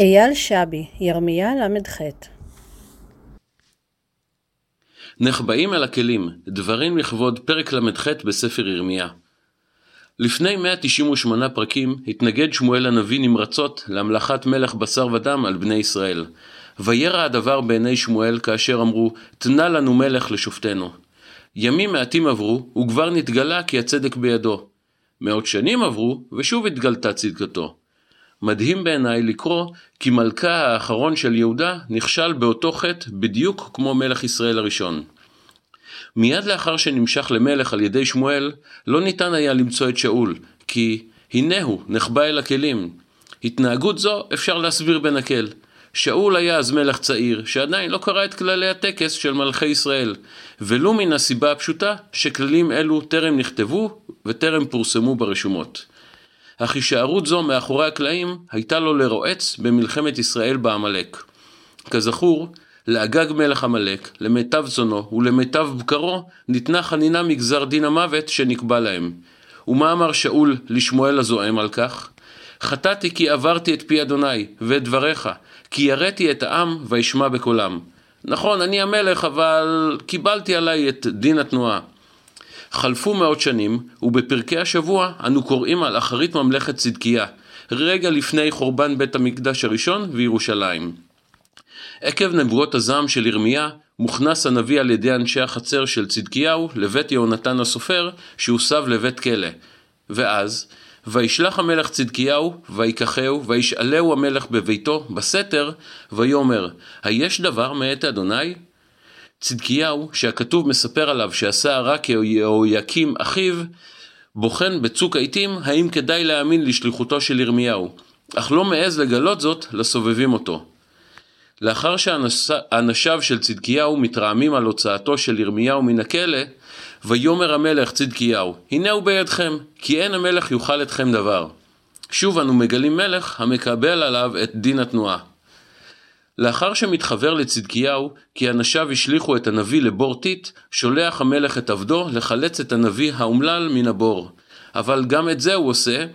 אייל שבי, ירמיה ל"ח נחבאים אל הכלים, דברים לכבוד פרק ל"ח בספר ירמיה. לפני 198 פרקים התנגד שמואל הנביא נמרצות להמלכת מלך בשר ודם על בני ישראל. וירע הדבר בעיני שמואל כאשר אמרו, תנה לנו מלך לשופטנו. ימים מעטים עברו, וכבר נתגלה כי הצדק בידו. מאות שנים עברו, ושוב התגלתה צדקתו. מדהים בעיניי לקרוא כי מלכה האחרון של יהודה נכשל באותו חטא בדיוק כמו מלך ישראל הראשון. מיד לאחר שנמשך למלך על ידי שמואל, לא ניתן היה למצוא את שאול, כי הנה הוא, נחבא אל הכלים. התנהגות זו אפשר להסביר בנקל. שאול היה אז מלך צעיר, שעדיין לא קרא את כללי הטקס של מלכי ישראל, ולו מן הסיבה הפשוטה שכללים אלו טרם נכתבו וטרם פורסמו ברשומות. אך הישארות זו מאחורי הקלעים הייתה לו לרועץ במלחמת ישראל בעמלק. כזכור, לאגג מלך עמלק, למיטב צונו ולמיטב בקרו, ניתנה חנינה מגזר דין המוות שנקבע להם. ומה אמר שאול לשמואל הזועם על כך? חטאתי כי עברתי את פי אדוני, ואת דבריך, כי יראתי את העם וישמע בקולם. נכון, אני המלך, אבל קיבלתי עליי את דין התנועה. חלפו מאות שנים, ובפרקי השבוע אנו קוראים על אחרית ממלכת צדקיה, רגע לפני חורבן בית המקדש הראשון וירושלים. עקב נבואות הזעם של ירמיה, מוכנס הנביא על ידי אנשי החצר של צדקיהו לבית יהונתן הסופר, שהוסב לבית כלא. ואז, וישלח המלך צדקיהו, ויקחהו, וישאלהו המלך בביתו, בסתר, ויאמר, היש דבר מאת אדוני? צדקיהו, שהכתוב מספר עליו שעשה הרע כיהויקים אחיו, בוחן בצוק העיתים האם כדאי להאמין לשליחותו של ירמיהו, אך לא מעז לגלות זאת לסובבים אותו. לאחר שאנשיו של צדקיהו מתרעמים על הוצאתו של ירמיהו מן הכלא, ויאמר המלך צדקיהו, הנה הוא בידכם, כי אין המלך יוכל אתכם דבר. שוב אנו מגלים מלך המקבל עליו את דין התנועה. לאחר שמתחבר לצדקיהו כי אנשיו השליכו את הנביא לבור טיט, שולח המלך את עבדו לחלץ את הנביא האומלל מן הבור. אבל גם את זה הוא עושה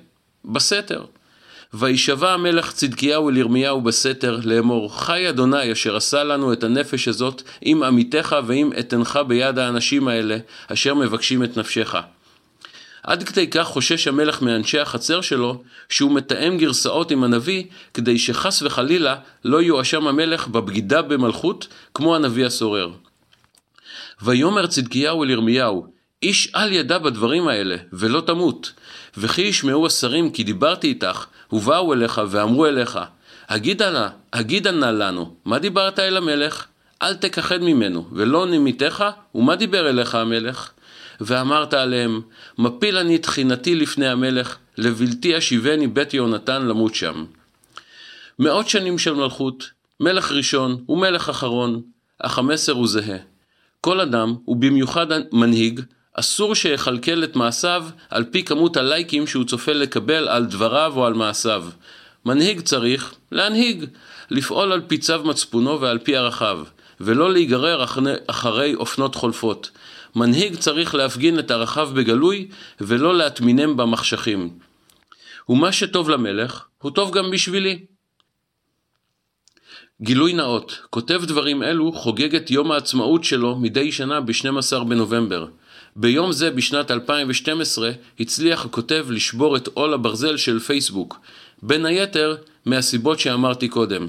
בסתר. וישבע המלך צדקיהו אל ירמיהו בסתר לאמור חי אדוני אשר עשה לנו את הנפש הזאת עם עמיתך ועם אתנך ביד האנשים האלה אשר מבקשים את נפשך. עד כדי כך חושש המלך מאנשי החצר שלו, שהוא מתאם גרסאות עם הנביא, כדי שחס וחלילה לא יואשם המלך בבגידה במלכות, כמו הנביא הסורר. ויאמר צדקיהו אל ירמיהו, איש אל ידע בדברים האלה, ולא תמות. וכי ישמעו השרים כי דיברתי איתך, ובאו אליך ואמרו אליך, הגידה נא, הגידה נא לנו, מה דיברת אל המלך? אל תכחד ממנו, ולא נימיתך, ומה דיבר אליך המלך? ואמרת עליהם, מפיל אני תחינתי לפני המלך, לבלתי אשיבני בית יהונתן למות שם. מאות שנים של מלכות, מלך ראשון ומלך אחרון, אך המסר הוא זהה. כל אדם, ובמיוחד מנהיג, אסור שיכלכל את מעשיו על פי כמות הלייקים שהוא צופה לקבל על דבריו או על מעשיו. מנהיג צריך להנהיג, לפעול על פי צו מצפונו ועל פי ערכיו, ולא להיגרר אחרי אופנות חולפות. מנהיג צריך להפגין את ערכיו בגלוי, ולא להטמינם במחשכים. ומה שטוב למלך, הוא טוב גם בשבילי. גילוי נאות, כותב דברים אלו חוגג את יום העצמאות שלו מדי שנה ב-12 בנובמבר. ביום זה בשנת 2012 הצליח הכותב לשבור את עול הברזל של פייסבוק, בין היתר מהסיבות שאמרתי קודם.